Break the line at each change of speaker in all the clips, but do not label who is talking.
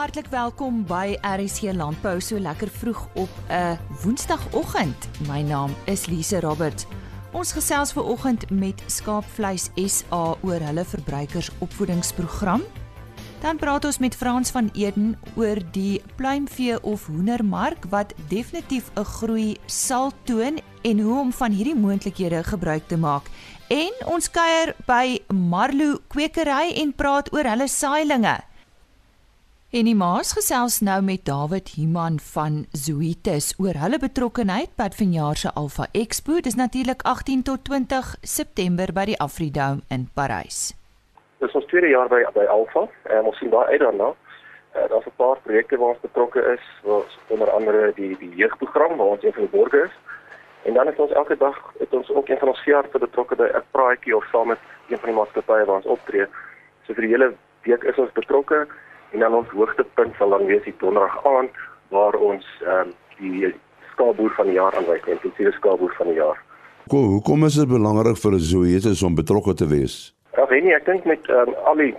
Hartlik welkom by RSC Landbou so lekker vroeg op 'n Woensdagoggend. My naam is Lise Roberts. Ons gesels ver oggend met Skaapvleis SA oor hulle verbruikersopvoedingsprogram. Dan praat ons met Frans van Eden oor die pluimvee of hoendermark wat definitief 'n groei sal toon en hoe om van hierdie moontlikhede gebruik te maak. En ons kuier by Marlo Kwekery en praat oor hulle saailinge. En die maas gesels nou met David Human van Zoetis oor hulle betrokkeheid by vanjaar se Alpha Expo. Dis natuurlik 18 tot 20 September by die Afridome in Parys.
Dis ons tweede jaar by by Alpha en ons sien baie uit daarna. Uh, Daar's 'n paar projekte waar ons betrokke is, waar onder andere die die jeugprogram waar ons een van die borgers is. En dan is ons elke dag het ons ook een van ons veeartse betrokke by 'n praatjie of saam met een van die maatskappye waar ons optree. So vir die hele week is ons betrokke en dan ons hoogtepunt sal dan wees die donderdag aand waar ons ehm um, die skaapboer van die jaar is die skaapboer van die jaar.
Ko, hoekom is dit belangrik vir 'n zoetis om betrokke te wees?
Ja, weet nie, ek dink met ehm um, al die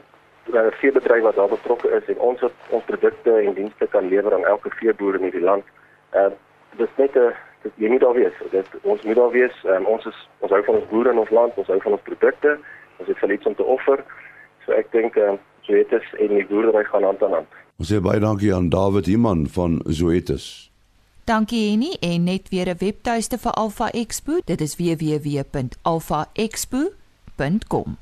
uh, veebedrywe wat daar betrokke is en ons wat ons produkte en dienste kan lewer aan elke veeboer in hierdie land. Ehm uh, dis net 'n dit jy moet daar wees. Dit ons moet daar wees. Um, ons is ons hou van ons boere in ons land, ons hou van ons produkte. Ons het veel iets om te offer. So ek dink ehm um, Zoetis en die boerdery gaan hand aan hand.
Ons sê baie dankie aan David Human van Zoetis.
Dankie Henny en net weer 'n webtuiste vir Alpha Expo. Dit is www.alphaexpo.com.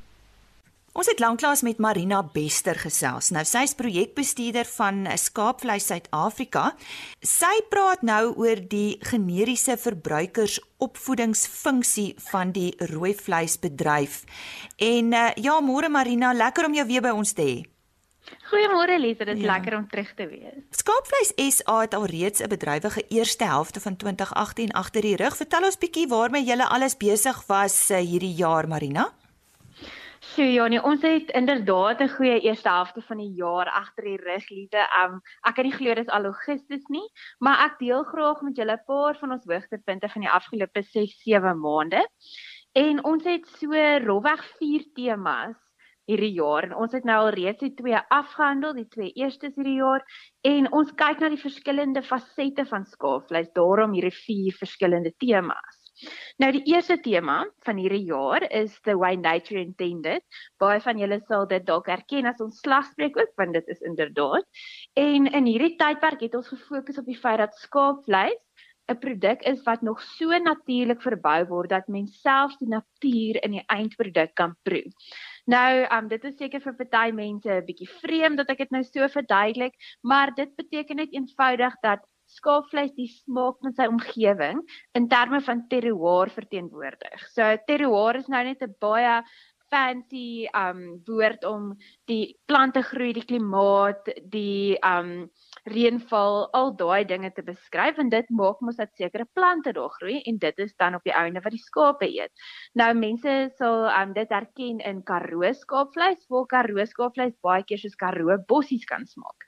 Ons het lanklaas met Marina Bester gesels. Nou sy is projekbestuurder van Skaapvleis Suid-Afrika. Sy praat nou oor die generiese verbruikersopvoedingsfunksie van die rooi vleisbedryf. En uh, ja, môre Marina, lekker om jou weer by ons te hê.
Goeiemôre Lise, dit is ja. lekker om terug te wees.
Skaapvleis SA het alreeds 'n bedrywige eerste helfte van 2018 agter die rug. Vertel ons bietjie waarmee julle alles besig was uh, hierdie jaar, Marina.
So ja, nee, ons het inderdaad 'n goeie eerste helfte van die jaar agter die rug, Lise. Um ek kan nie glo dit is al Augustus nie, maar ek deel graag met julle 'n paar van ons hoogtepunte van die afgelope 6-7 maande. En ons het so rofweg 4 temas hierdie jaar en ons het nou al reeds die twee afgehandel, die twee eerstes hierdie jaar en ons kyk na die verskillende fasette van skaapvleis, daarom hierdie vier verskillende temas. Nou die eerste tema van hierdie jaar is the way nature intended. Baie van julle sal dit dalk herken as ons slagspreuk ook want dit is inderdaad. En in hierdie tydperk het ons gefokus op die feit dat skaapvleis 'n produk is wat nog so natuurlik verbou word dat mens selfs die natuur in die eindproduk kan proe. Nou, um dit is seker vir party mense 'n bietjie vreemd dat ek dit nou so verduidelik, maar dit beteken net eenvoudig dat skaapvleis die smaak van sy omgewing in terme van terroir verteenwoordig. So terroir is nou net 'n baie fancy um woord om die plante groei, die klimaat, die um reënval, al daai dinge te beskryf en dit maak mos dat sekere plante daar groei en dit is dan op die einde wat die skape eet. Nou mense sal um dit herken in Karoo skaapvleis, waar Karoo skaapvleis baie keer soos Karoo bossies kan smaak.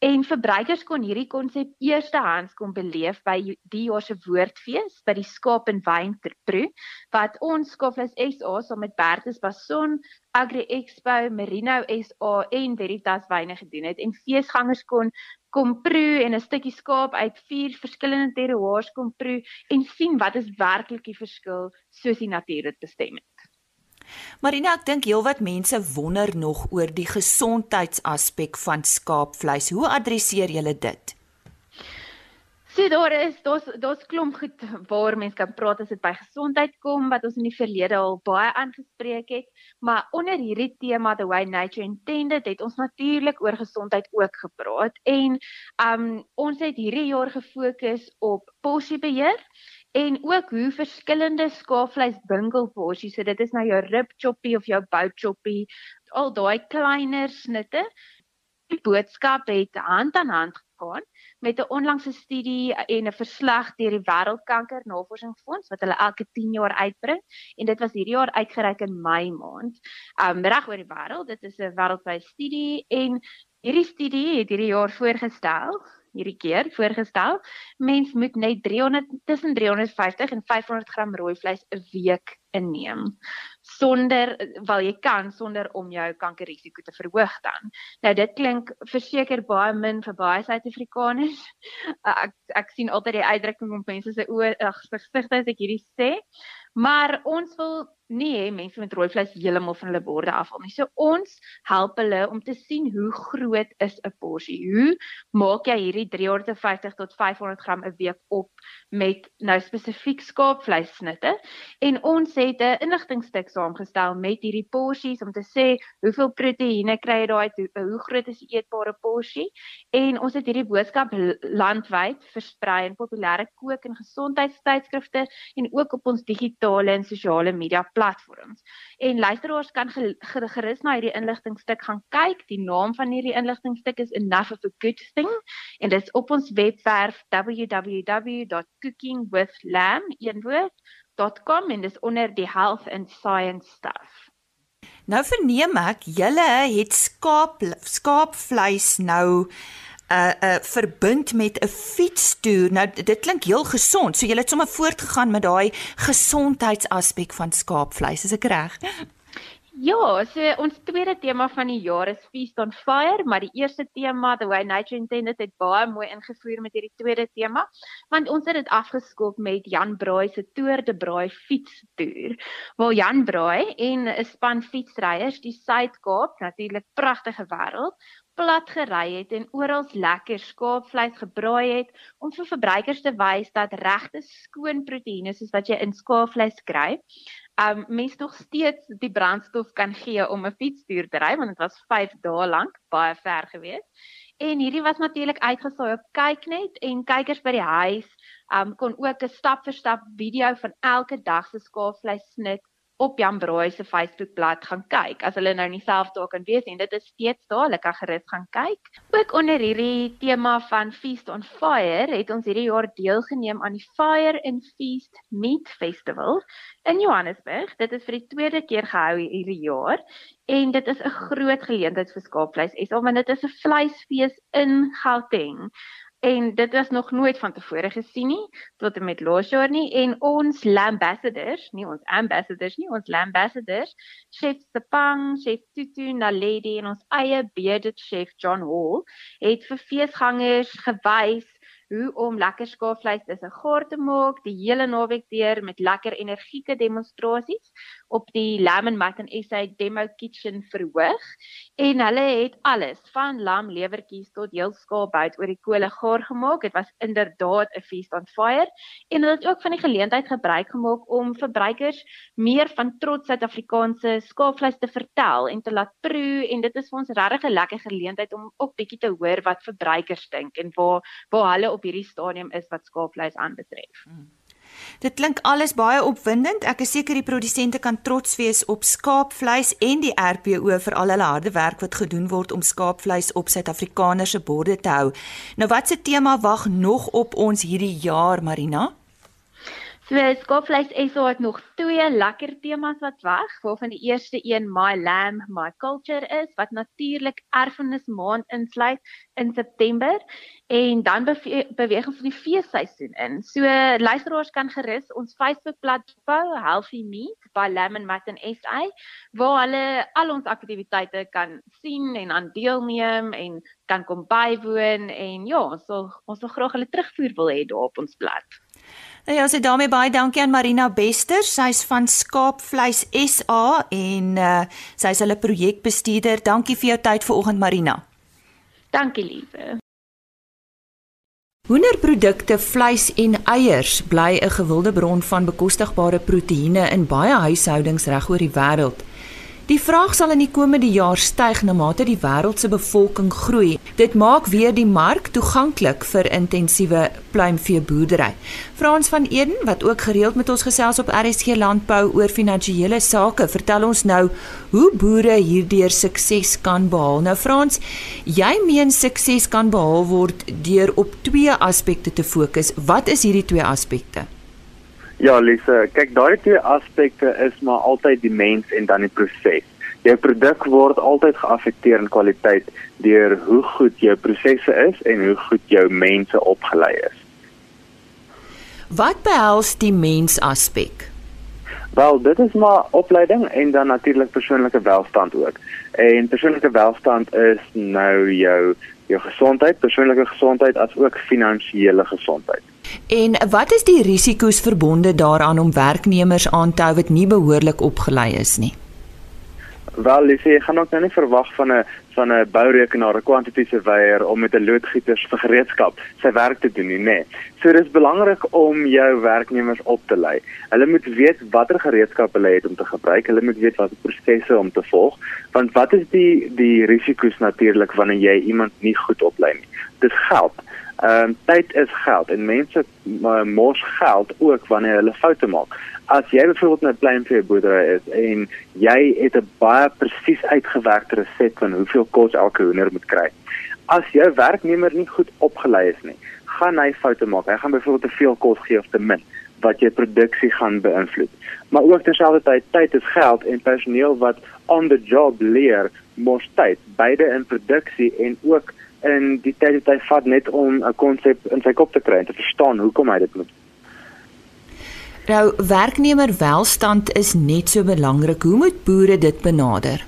En verbruikers kon hierdie konsep eerstehands kom beleef by die jaar se woordfees by die skaap en wyn proe wat ons skaapvleis SA saam met Bertus Bason Agri Expo, Merino SA en Veritas Wyne gedoen het en feesgangers kon kom proe en 'n stukkie skaap uit vier verskillende terroirs kom proe en sien wat is werklik die verskil soos die natuur dit bestem het.
Marina, ek dink heelwat mense wonder nog oor die gesondheidsaspek van skaapvleis. Hoe adresseer julle dit?
So daar is daar's daar's klomp goed waar mense kan praat as dit by gesondheid kom wat ons in die verlede al baie aangespreek het, maar onder hierdie tema the way nature intended het ons natuurlik oor gesondheid ook gepraat. En um ons het hierdie jaar gefokus op porsiebeheer en ook hoe verskillende skaapvleis bungel porsies, so dit is nou jou rib choppie of jou bout choppie, al daai kleiner snitte. Die boodskap het hand aan hand gegaan met 'n onlangse studie en 'n verslag deur die Wêreldkanker Navorsingsfonds wat hulle elke 10 jaar uitbring en dit was hierdie jaar uitgereik in Mei maand. Um reg oor die wêreld, dit is 'n wêreldwye studie en hierdie studie het hierdie jaar voorgestel hierdie keer voorgestel. Mens moet net 300 tussen 350 en 500 gram rooi vleis 'n week inneem. Sonder wel jy kan sonder om jou kankerrisiko te verhoog dan. Nou dit klink verseker baie min vir baie Suid-Afrikaners. Ek ek sien altyd die uitdrukking op mense se oë ag gesigte as ek hierdie sê. Maar ons wil nie hê mense met rooi vleis heeltemal van hulle borde afhaal nie. So ons help hulle om te sien hoe groot is 'n porsie. Hoe maak jy hierdie 350 tot 500 gram 'n week op met nou spesifiek skaapvleissnitte? En ons het 'n inligtingstuk saamgestel met hierdie porsies om te sê hoeveel proteïene kry jy daai hoe, hoe groot is die eetbare porsie? En ons het hierdie boodskap landwyd versprei in populêre kook en gesondheidstydskrifte en ook op ons digitale en sosiale media platforms. En luisteraars kan gerus na hierdie inligtingstuk gaan kyk. Die naam van hierdie inligtingstuk is Enough of a Good Thing en dit is op ons webwerf www.cookingwithlamb.com en dis onder die health and science stuff.
Nou verneem ek julle het skaap skaapvleis nou uh uh verbind met 'n fietstoer. Nou dit klink heel gesond. So jy het sommer voortgegaan met daai gesondheidsaspek van skaapvleis. Is ek reg?
Ja, so ons tweede tema van die jaar is Feast on Fire, maar die eerste tema, The Way Nature Intended, het baie mooi ingevoer met hierdie tweede tema, want ons het dit afgeskop met Jan Braai se Tour de Braai fietstoer. Waar Jan Braai en 'n span fietsryers die Suid-Kaap, natuurlik pragtige wêreld, plat gery het en oral lekker skaapvleis gebraai het om vir verbruikers te wys dat regte skoon proteïene soos wat jy in skaapvleis kry, um mens nog steeds die brandstof kan gee om 'n fietstoer te ry want dit was 5 dae lank baie ver geweest. En hierdie was natuurlik uitgesaai op kyknet en kykers by die huis um kon ook 'n stap vir stap video van elke dag se skaapvleis snit op Jan Braai se Facebookblad gaan kyk. As hulle nou nie self daar kan wees nie, dit is steeds daar, hulle kan gerus gaan kyk. Ook onder hierdie tema van Feast on Fire het ons hierdie jaar deelgeneem aan die Fire and Feast Meat Festival in Johannesburg. Dit is vir die tweede keer gehou hierdie jaar en dit is 'n groot geleentheid vir skaapvleis. Is omdat dit is 'n vleisfees in Gauteng en dit was nog nooit van tevore gesien nie tot en met laas jaar nie. En ons ambassadors nie ons ambassadors nie ons ambassadors chef Sepang chef Tutu Naledi en ons eie bearded chef John Hall het vir feesgangers gewys hoe om lekker skaapvleis dis 'n gaar te maak die hele naweek deur met lekker energieke demonstrasies op die Lemon Mutton SA Demo Kitchen verhoog en hulle het alles van lam lewertjies tot heel skaapbout oor die kolle gaar gemaak dit was inderdaad 'n feast on fire en hulle het ook van die geleentheid gebruik gemaak om verbruikers meer van trots Suid-Afrikaanse skaapvleis te vertel en te laat proe en dit is vir ons regtig 'n lekker geleentheid om ook bietjie te hoor wat verbruikers dink en waar waar hulle op hierdie stadium is wat skaapvleis aanbetref. Hmm.
Dit klink alles baie opwindend. Ek is seker die produsente kan trots wees op skaapvleis en die RPO vir al hulle harde werk wat gedoen word om skaapvleis op Suid-Afrikaners se borde te hou. Nou watse tema wag nog op ons hierdie jaar, Marina?
So Skaapvleis SA het nog twee lekker temas wat wag, waarvan die eerste een My Lamb, My Culture is wat natuurlik erfenis maand insluit in September en dan beweeg ons vir die feesseisoen in. So luisteraars kan gerus ons Facebookblad volg, Healthy Meat by Lamb and Mutton SA, waar hulle al ons aktiwiteite kan sien en aan deelneem en kan kom bywoon en ja, ons sal ons sal graag hulle terugvoer wil hê daar op ons blad.
Nou ja, sê daarmee baie dankie aan Marina Bester. Sy's van Skaapvleis SA en uh, sy's hulle projekbestuurder. Dankie vir jou tyd vanoggend Marina.
Dankie lieve.
Hoenderprodukte, vleis en eiers bly 'n gewilde bron van bekostigbare proteïene in baie huishoudings reg oor die wêreld. Die vraag sal in die komende jaar styg na mate die wêreld se bevolking groei. Dit maak weer die mark toeganklik vir intensiewe pluimveeboerdery. Frans van Eden wat ook gereeld met ons gesels op RSG Landbou oor finansiële sake, vertel ons nou hoe boere hierdeur sukses kan behaal. Nou Frans, jy meen sukses kan behaal word deur op twee aspekte te fokus. Wat is hierdie twee aspekte?
Ja, Lise, kyk daai twee aspekte is maar altyd die mens en dan die proses. Jou produk word altyd geaffekteer in kwaliteit deur hoe goed jou prosesse is en hoe goed jou mense opgelei is.
Wat behels die mens aspek?
Wel, dit is maar opleiding en dan natuurlik persoonlike welstand ook. En persoonlike welstand is nou jou jou gesondheid, persoonlike gesondheid as ook finansiële gesondheid.
En wat is die risiko's verbonde daaraan om werknemers aan te hou wat nie behoorlik opgelei is nie?
Wel, jy sê jy gaan ook nou nie verwag van 'n van 'n bourekenaar, 'n quantity surveyor om met 'n loodgieter se gereedskap sy werk te doen nie, nê. Nee. So dis belangrik om jou werknemers op te lei. Hulle moet weet watter gereedskap hulle het om te gebruik. Hulle moet weet watter prosesse om te volg, want wat is die die risiko's natuurlik wanneer jy iemand nie goed oplei nie? Dis geld. Ehm um, tyd is geld en mense uh, mors geld ook wanneer hulle foute maak as jy byvoorbeeld 'n kleinvee boerdery is en jy het 'n baie presies uitgewerkte resep van hoeveel kos elke hoender moet kry. As jou werknemer nie goed opgelei is nie, gaan hy foute maak. Hy gaan byvoorbeeld te veel kos gee of te min wat jou produksie gaan beïnvloed. Maar ook terselfdertyd tyd is geld en personeel wat on the job leer mos tyd, beide in produksie en ook in die tyd wat hy vat net om 'n konsep in sy kop te kry en te verstaan hoekom hy dit moet
Nou werknemer welstand is net so belangrik. Hoe moet boere dit benader?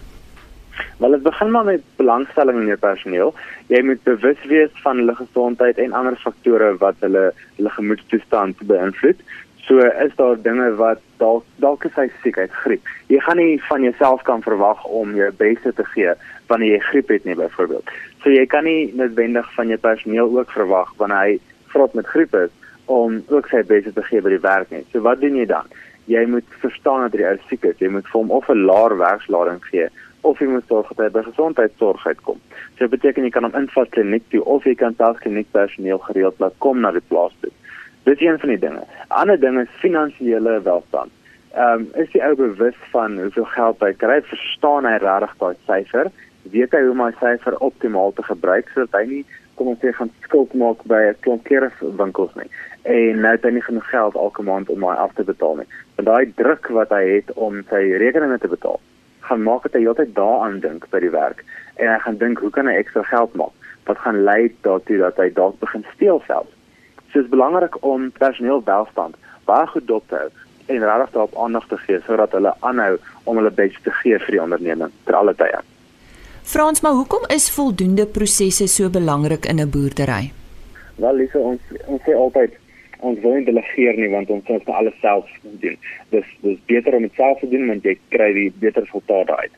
Wel, dit begin maar met belangstelling in jou personeel. Jy moet bewus wees van hulle gesondheid en ander faktore wat hulle hulle gemoedstoestand beïnvloed. So is daar dinge wat dalk dalk is hy siek uit griep. Jy gaan nie van jouself kan verwag om jou beste te gee wanneer jy griep het nie byvoorbeeld. So jy kan nie noodwendig van jou personeel ook verwag wanneer hy vrot met griep is om ook sy beste te gee by die werk net. So wat doen jy dan? Jy moet verstaan dat hy ou siek is. Jy moet vir hom of 'n laer werkslading gee of jy moet sorg dat hy by gesondheidsorg uitkom. So dit beteken jy kan hom invat kliniek toe of jy kan self kliniek personeel gereeld laat kom na die plaas toe. Dit is een van die dinge. Ander ding is finansiële welstand. Ehm um, is jy ou bewus van hoeveel geld hy kry? Verstaan hy regtig daai syfer? Weet hy hoe om hy syfer optimaal te gebruik sodat hy nie kom ons sê gaan skuld maak by 'n klomp klerewinkels nie en nou het hy nie genoeg geld elke maand om hy af te betaal nie. Want daai druk wat hy het om sy rekeninge te betaal, gaan maak dat hy heeltyd daaraan dink by die werk en hy gaan dink hoe kan hy ekstra geld maak? Wat gaan lei daartoe dat hy dalk begin steel self. So is belangrik om personeel welstand baie goed dop te hou en regtig daarop aandag te gee sodat hulle aanhou om hulle bes te gee vir die onderneming ter alle tye.
Frans, maar hoekom is voldoende prosesse so belangrik in 'n boerdery?
Wel, Lise, ons ons sê altyd ons wil nie delegeer nie want ons moet alles self doen. Dis dis beter om dit self te doen want jy kry die beter resultate uit.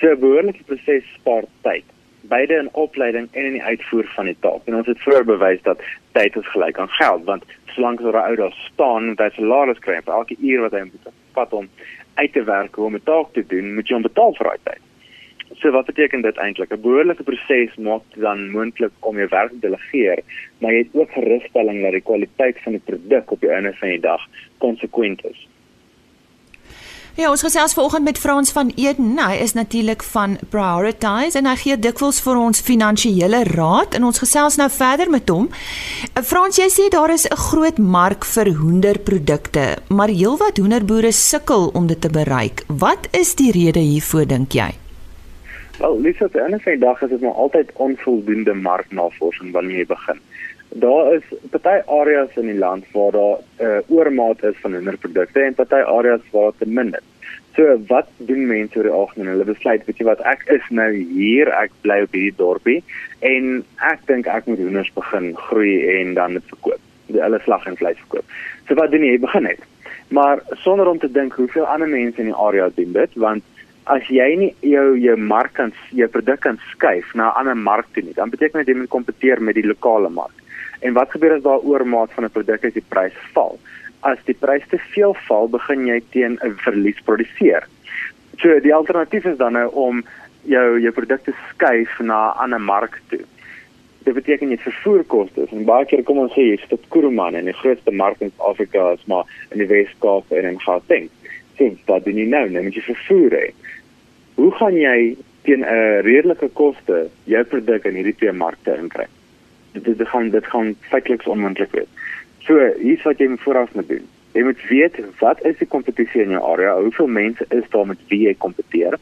So 'n behoorlike proses spaar tyd, beide in opleiding en in die uitvoer van die taak. En ons het vroeër bewys dat tyd is gelyk aan geld want solank as 'n ou daar staan en hy salaris kry vir elke uur wat hy moet vat om uit te werk om 'n taak te doen, moet jy hom betaal vir daai tyd. So wat beteken dit eintlik? 'n Behoorlike proses maak dan moontlik om jou werk te delegeer, maar jy het ook gerusstelling dat die kwaliteit van die produk op die einde van die dag konsekwent is.
Ja, ons gesels vanoggend met Frans van Eden. Hy is natuurlik van Prioritize en hy gee dikwels vir ons finansiële raad en ons gesels nou verder met hom. Eh, Frans, jy sê daar is 'n groot mark vir hoenderprodukte, maar heelwat hoenderboere sukkel om dit te bereik. Wat is die rede hiervoor dink jy?
Wel, Lisa, te einde van die dag is dit maar altyd onvoldoende marknavorsing wanneer jy begin. Daar is party areas in die land waar daar 'n uh, eh, oormaat is van hoenderprodukte en party areas waar dit min is. So, wat doen mense oor die algemeen? Hulle besluit, weet jy wat, ek is nou hier, ek bly op hierdie dorpie en ek dink ek moet hoenders begin groei en dan dit verkoop. Hulle slag en vleis verkoop. So wat doen jy? Jy begin net. Maar sonder om te dink hoeveel ander mense in die area doen dit, want as jy nie jou jou mark kan jou produk kan skuif na 'n ander mark toe nie, dan beteken dit jy moet kompeteer met die lokale mark. En wat gebeur as daar oormaat van 'n produk as die prys val? As die prys te veel val, begin jy teen 'n verlies produseer. So die alternatief is dan nou om jou jou produkte skuif na 'n ander mark toe. Dit beteken jy vervoerkoste. En baie keer kom ons sê jy stop Kuruman en die grootste mark in Afrika is maar in die Weskaap en in Gauteng. Sien, wat doen jy nou? Nou moet jy vervoer hê hoe gaan jy teen 'n redelike koste jou produk in hierdie twee markte inkry? Dit dit gaan dit gaan feitelik onmoontlik wees. So, hier's wat jy moet vooraf moet doen. Jy moet weet wat is die kompetisie in jou area? Hoeveel mense is daar met wie jy kompeteer?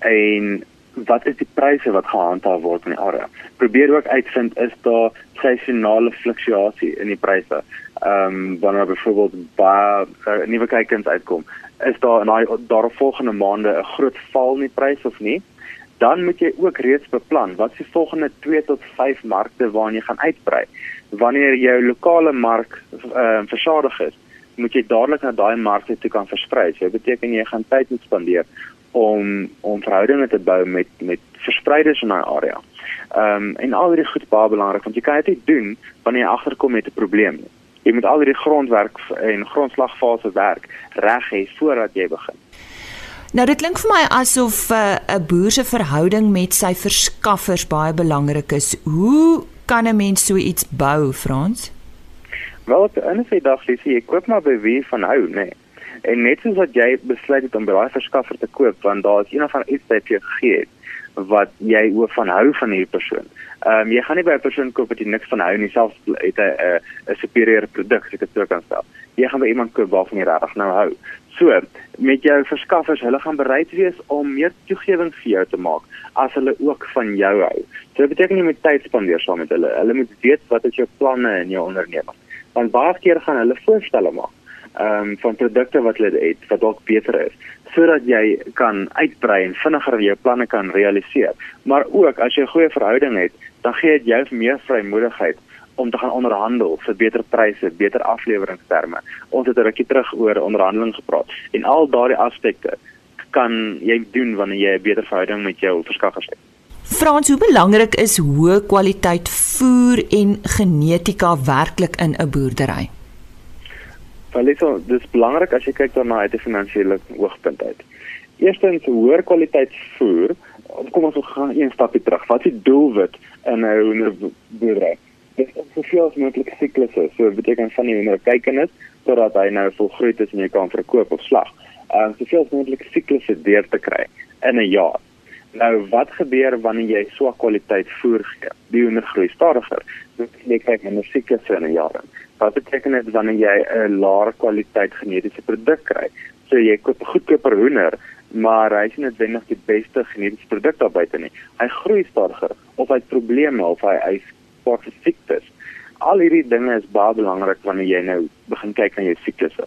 En wat is die pryse wat gehandhaaf word in die area? Probeer ook uitvind is daar seisonale fluktuasie in die pryse. Ehm um, wanneer byvoorbeeld baie uh, nuwe kykens uitkom, is daar in daai daarvolgende maande 'n groot val in die prys of nie, dan moet jy ook reeds beplan wat se volgende 2 tot 5 markte waarna jy gaan uitbrei. Wanneer jou lokale mark uh, versadig is, moet jy dadelik na daai markte toe kan versprei. So, dit beteken jy gaan tyd moet spandeer om om verhoudinge te bou met met verspreiders in daai area. Ehm um, en al hierdie goed baie belangrik want jy kan dit nie doen wanneer jy agterkom met 'n probleem nie. Jy moet al hierdie grondwerk en grondslagfase werk reg hê voordat jy begin.
Nou dit klink vir my asof eh, 'n uh, boer se verhouding met sy verskaffers baie belangrik is. Hoe kan 'n mens so iets bou, Frans?
Wel, op 'n ander dag sê jy koop maar by wie van hou, nê. Nee. En net soos wat jy besluit het om by daai verskaffer te koop, want daar is een of ander iets wat jy gegee het wat jy oor van hou van hierdie persoon. Ehm um, jy gaan nie by 'n persoon koop wat jy niks van hou nie, selfs het hy 'n 'n superieur produk, as ek dit sou kan stel. Jy gaan by iemand koop waarvan jy regtig nou hou. So, met jou verskaffers, hulle gaan bereid wees om meer toegewings vir jou te maak as hulle ook van jou hou. So dit beteken jy moet tyd spandeer saam met hulle. Hulle moet weet wat is jou planne in jou onderneming. Want baie keer gaan hulle voorstelle maak ehm um, van produkte wat hulle het wat dalk beter is sodat jy kan uitbrei en vinniger jou planne kan realiseer. Maar ook as jy 'n goeie verhouding het, dan gee dit jou meer vrymoedigheid om te gaan onderhandel vir beter pryse, beter afleweringsterme. Ons het 'n rukkie terug oor onderhandeling gepraat en al daardie aspekte kan jy doen wanneer jy 'n beter verhouding met jou verskaffers het.
Frans, hoe belangrik is hoë kwaliteit voer en genetika werklik in 'n boerdery?
Valeso, dis belangrik as jy kyk daarna uit 'n finansiële oogpunt uit. Eerstens, hoër kwaliteit voer. Kom ons gaan een stapie terug. Wat is die doelwit in 'n hoenderboerdery? Dit is soveel as moontlik siklusse. So beteken van die hoender kykenis sodat hy nou volgroei is en jy kan verkoop of slag. Ehm uh, soveel as moontlik siklusse deur te kry in 'n jaar. Nou wat gebeur wanneer jy swak kwaliteit voer gee? Die hoender groei stadiger. Jy kyk na siklusse in 'n jaar. Wat beteken dit wanneer jy 'n laer kwaliteit genetiese produk kry? So jy koop 'n goedkoper hoender, maar hy is nie noodwendig die beste genetiese produk daar buite nie. Hy groei stadiger of hy het probleme of hy hy sport siektes. Al hierdie dinge is baie belangrik wanneer jy nou begin kyk na jou siklusse.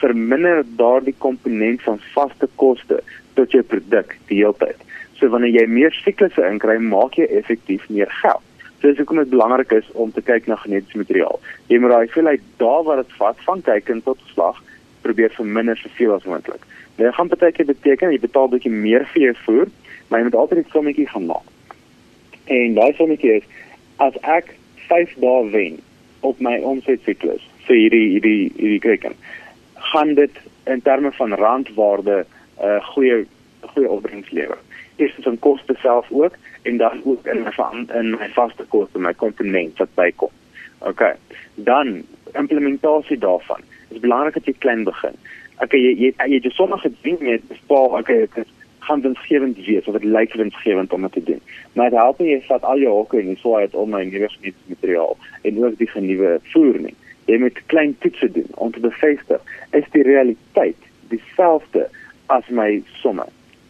Verminder daardie komponent van vaste koste tot jou produk die hele tyd. So wanneer jy meer siklusse inkry, maak jy effektief meer geld. Dis hoekom dit belangrik is om te kyk na genetiese materiaal. Jy moet daai veel uit daar waar dit vat van teiken tot slag probeer verminder soveel as moontlik. Dit gaan beteken beteken jy betaal bietjie meer vir jou voer, maar jy moet altyd 'n sommetjie gaan maak. En daai sommetjie is as ek 5 dae wen op my omsetsiklus vir hierdie hierdie hierdie teiken, gaan dit in terme van randwaarde 'n uh, goeie goeie opbrengs lewer. Dis van koste self ook en dan ook in my in my vaste koste my komponent wat bykom. OK. Dan implementasie daarvan. Dit is belangrik dat jy klein begin. OK, jy jy jy jy sommige dinge bespaar, OK, dit is gaan winsgewend wees of dit lyk winsgewend om dit te doen. Maar dit help jy vat al jou hokke en jy swaai dit om na nuwe materiaal en ook die nuwe voer nie. Jy moet klein toetse doen om te bevestig is die realiteit dieselfde as my somme.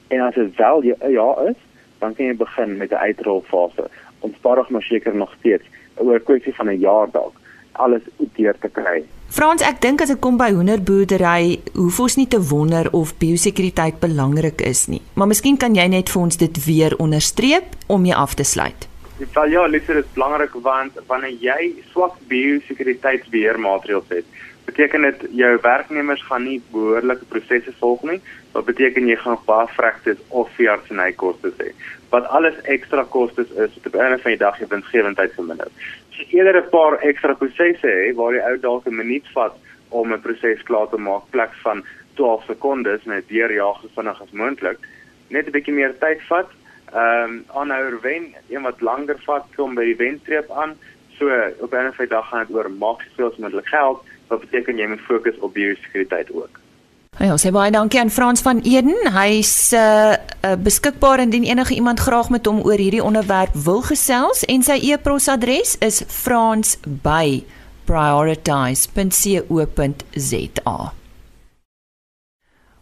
En as dit wel ja, ja is, dan kan jy begin met 'n uitrolfase. Ons stadig maar seker nog steeds oor 'n kwessie van 'n jaar dalk alles uitdeur te kry.
Frans, ek dink as dit kom by hoenderboerdery, hoef ons nie te wonder of biosekuriteit belangrik is nie. Maar miskien kan jy net vir ons dit weer onderstreep om jy af te sluit.
Wel ja, dit is belangrik want wanneer jy swak biosekuriteitsbeheermaatreëls het, beteken dit jou werknemers gaan nie behoorlike prosesse volg nie. Wat beteken jy gaan baie vragtes of veeartsenykoste hê. Wat alles ekstra kostes is, op 'n einde van die dag jy winsgewendheid verminder. Jy eerder 'n paar ekstra prosesse het waar jy ou dalk 'n minuut vat om 'n proses klaar te maak plek van 12 sekondes met deurjaag so vinnig as moontlik, net 'n bietjie meer tyd vat. Ehm um, aanhouer wen, een wat langer vat kom by die wenstreep aan. So op 'n van die dag gaan dit oor maak soveel as moontlik geld wat beteken jy moet fokus op biosekuriteit ook.
Ja, sê baie dankie aan Frans van Eden. Hy's uh, uh beskikbaar indien enige iemand graag met hom oor hierdie onderwerp wil gesels en sy e-posadres is frans@prioritize.co.za.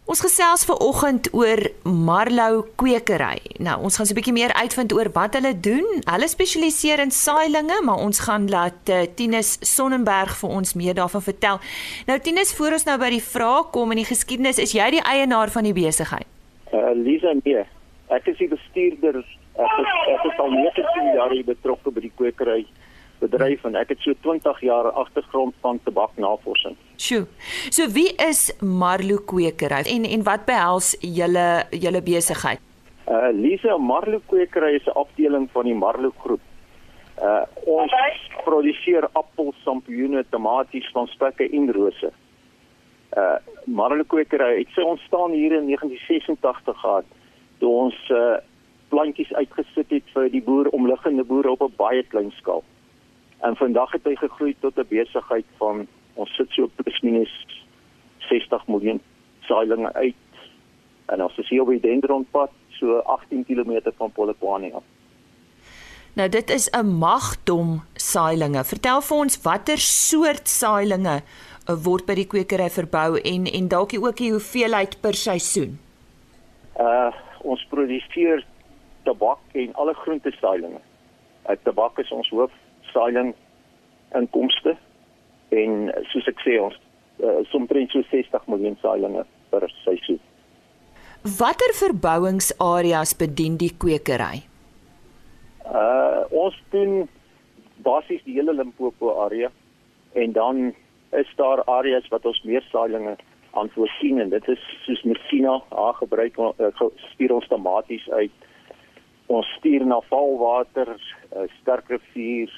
Ons gesels ver oggend oor Marlou kwekery. Nou, ons gaan so 'n bietjie meer uitvind oor wat hulle doen. Hulle spesialiseer in saailinge, maar ons gaan laat uh, Tinus Sonnenberg vir ons meer daarvan vertel. Nou Tinus, voor ons nou by die vraag kom in die geskiedenis, is jy die eienaar van die besigheid?
Uh Lisa nee. Ek is die bestuurder. Ek is, ek is al 19 jaar betrokke by die kwekery bedryf en ek het so 20 jaar agtergrond van tabaknavorsing.
Sjoe. So wie is Marlo Kwekery en en wat behels julle julle besigheid?
Uh Lisa Marlo Kwekery is 'n afdeling van die Marlo groep. Uh ons produseer appels, sampioene, tomaties, van spekke en rose. Uh Marlo Kwekery het sy ontstaan hier in 1986 gehad toe ons uh plantjies uitgesit het vir die boer omliggende boere op 'n baie klein skaal. En vandag het hy gegroei tot 'n besigheid van ons sit so plus minus 60 miljoen saailinge uit. En ons is hier op die Dendronpad, so 18 km van Polokwane af.
Nou dit is 'n magdom saailinge. Vertel vir ons watter soort saailinge uh, word by die kwekery verbou en en dalk ook die hoeveelheid per seisoen.
Uh ons produseer tabak en alle groente saailinge. Uh, tabak is ons hoof saailing inkomste en soos ek sê ons uh, somtrent so 60 miljoen saailinge per seisoen.
Watter verbouingsareas bedien die kwekery?
Uh ons doen basies die hele Limpopo area en dan is daar areas wat ons meer saailinge aan voorsien en dit is soos Messina, haar gebruik uh, stuur ons tomaties uit. Ons stuur na Valwater, uh, Sterkrivier,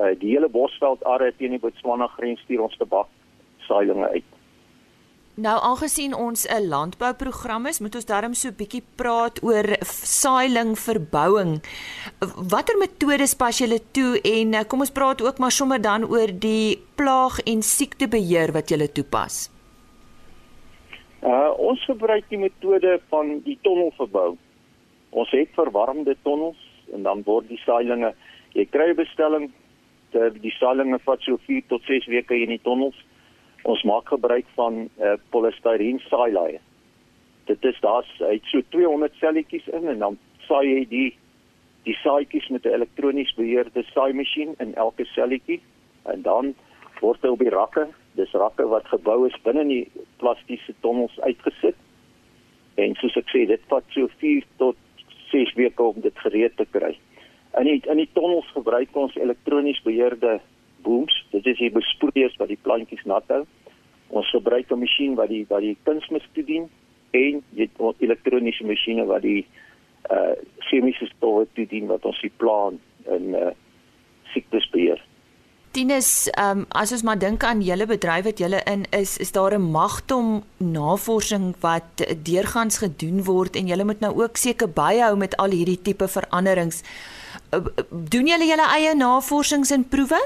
uh, die hele Bosveld area teen die Botswana grens stuur ons tabak saailinge uit.
Nou aangesien ons 'n landbouprogram is, moet ons darm so 'n bietjie praat oor saailing verbouing. Watter metodes pas julle toe en eh, kom ons praat ook maar sommer dan oor die plaag en siektebeheer wat julle toepas.
Uh ons gebruik die metode van die tonnelverbou. Ons het verwarmde tonnels en dan word die saailinge, jy kry 'n bestelling uh, die saailinge vat so 4 tot 6 weke in die tonnels. Ons maak gebruik van uh, polistireen saailaaie. Dit is daar's uit so 200 selletjies in en dan saai jy die die saaitjies met 'n elektronies beheerde saaimasjien in elke selletjie en dan word hy op die rakke, dis rakke wat gebou is binne die plastiese tonnels uitgesit. En soos ek sê, dit vat so 4 tot 6 weke om dit gereed te kry. In die in die tonnels gebruik ons elektronies beheerde booms. Dit is die besproeiers wat die plantjies nat hou. Ons gebruik 'n masjien wat die wat die kunsmis toedien en jy het elektroniese masjiene wat die uh chemiese stowwe toedien wat ons die plant in uh siektes beheer.
Tinus, um, as ons maar dink aan julle bedryf wat julle in is, is daar 'n magtom navorsing wat deurgangs gedoen word en julle moet nou ook seker byhou met al hierdie tipe veranderings. Doen julle julle eie navorsings en proewe?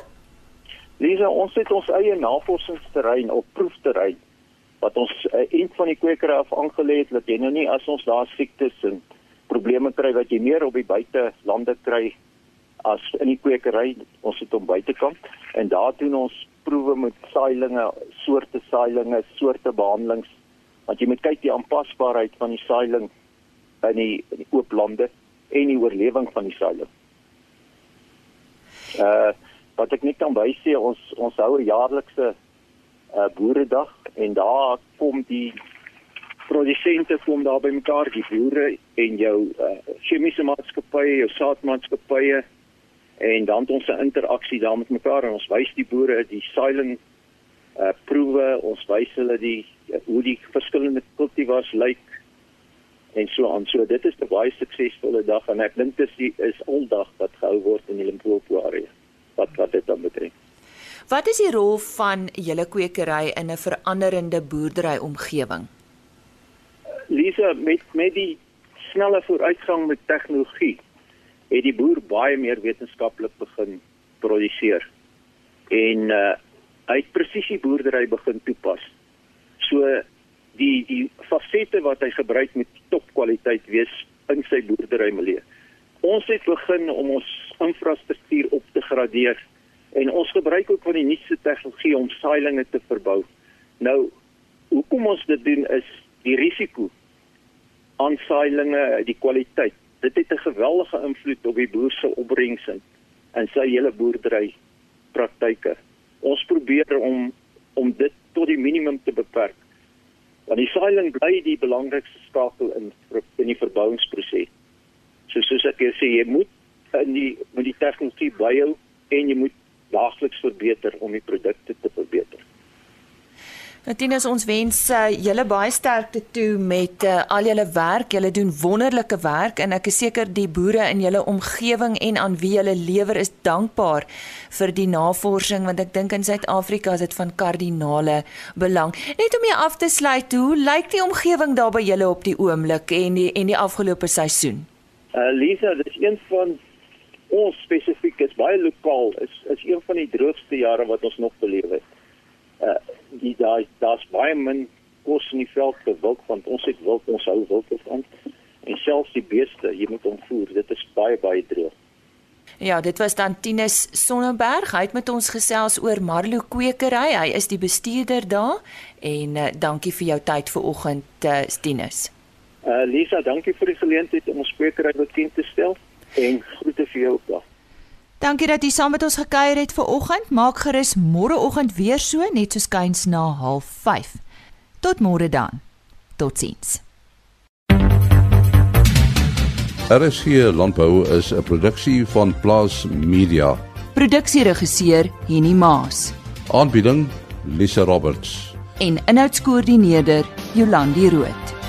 Lisa, ons het ons eie navorsingsterrein op proefterrein wat ons uh, een van die kwekery af aangelê het dat jy nou nie as ons daar siektes en probleme kry wat jy meer op die buitelande kry as in die kwekery ons het hom buitekant en daar doen ons proewe met saailinge, soorte saailinge, soorte behandelings want jy moet kyk die aanpasbaarheid van die saailing in die, in die oop lande en die oorlewing van die saailing. Uh wat ek net kan bysê ons ons hou 'n jaarlikse uh boeredag en daar kom die produsente kom daar by mekaar die boere en jou uh chemiese maatskappye, jou saadmaatskappye en dan het ons 'n interaksie daar met mekaar en ons wys die boere die saailing uh proewe, ons wys hulle die uh, hoe die verskillende kultivars lyk en so aan. So dit is 'n baie suksesvolle dag en ek dink dit is die is aldag wat gehou word in die Limpopo area wat wat dit dan betref.
Wat is die rol van julle kwekery in 'n veranderende boerdery omgewing?
Lisa, met met die snelle vooruitgang met tegnologie het die boer baie meer wetenskaplik begin produseer. En uh hy het presisie boerdery begin toepas. So die die fasette wat hy gebruik met topkwaliteit wees in sy boerdery milieu. Ons het begin om ons infrastruktuur op te gradeer en ons gebruik ook van die nuutste tegnologie om saailinge te verbou. Nou, hoekom ons dit doen is die risiko aan saailinge, die kwaliteit. Dit het 'n geweldige invloed op die boer se opbrengs en sy hele boerdery praktyke. Ons probeer om om dit tot die minimum te beperk. Saailing bly die belangrikste skakel in in die verbouingsproses. So soos ek sê, jy moet in die met die tegnologie byhou en jy moet daagliks verbeter om die produkte te verbeter.
Natinus ons wens uh, julle baie sterkte toe met uh, al julle werk. Julle doen wonderlike werk en ek is seker die boere in julle omgewing en aan wie julle lewer is dankbaar vir die navorsing want ek dink in Suid-Afrika is dit van kardinale belang. Net om jou af te sluit, hoe lyk die omgewing daar by julle op die oomblik en die en die afgelope seisoen?
Uh, Lisa, dit is een van ons spesifiek is baie lokaal. Is is een van die droogste jare wat ons nog beleef het. Uh, die daar daar's baie min kos in die veld vir wild want ons het wild ons hou wild van en selfs die beeste jy moet omvoer dit is baie baie droog
Ja, dit was dan Tinus Sonneberg. Hy het met ons gesels oor Marlo Kwekery. Hy is die bestuurder daar en uh, dankie vir jou tyd vanoggend, uh, Tinus.
Uh Lisa, dankie vir die geleentheid om ons kwekery bekend te stel en groete vir jou ook.
Dankie dat jy saam met ons gekuier het vanoggend. Maak gerus môreoggend weer so net so skuins na 05:30. Tot môre dan. Totsiens.
RSG Landbou is 'n produksie van Plaas Media.
Produksieregisseur Henny Maas.
Aanbieding Lisa Roberts.
En inhoudskoördineerder Jolandi Root.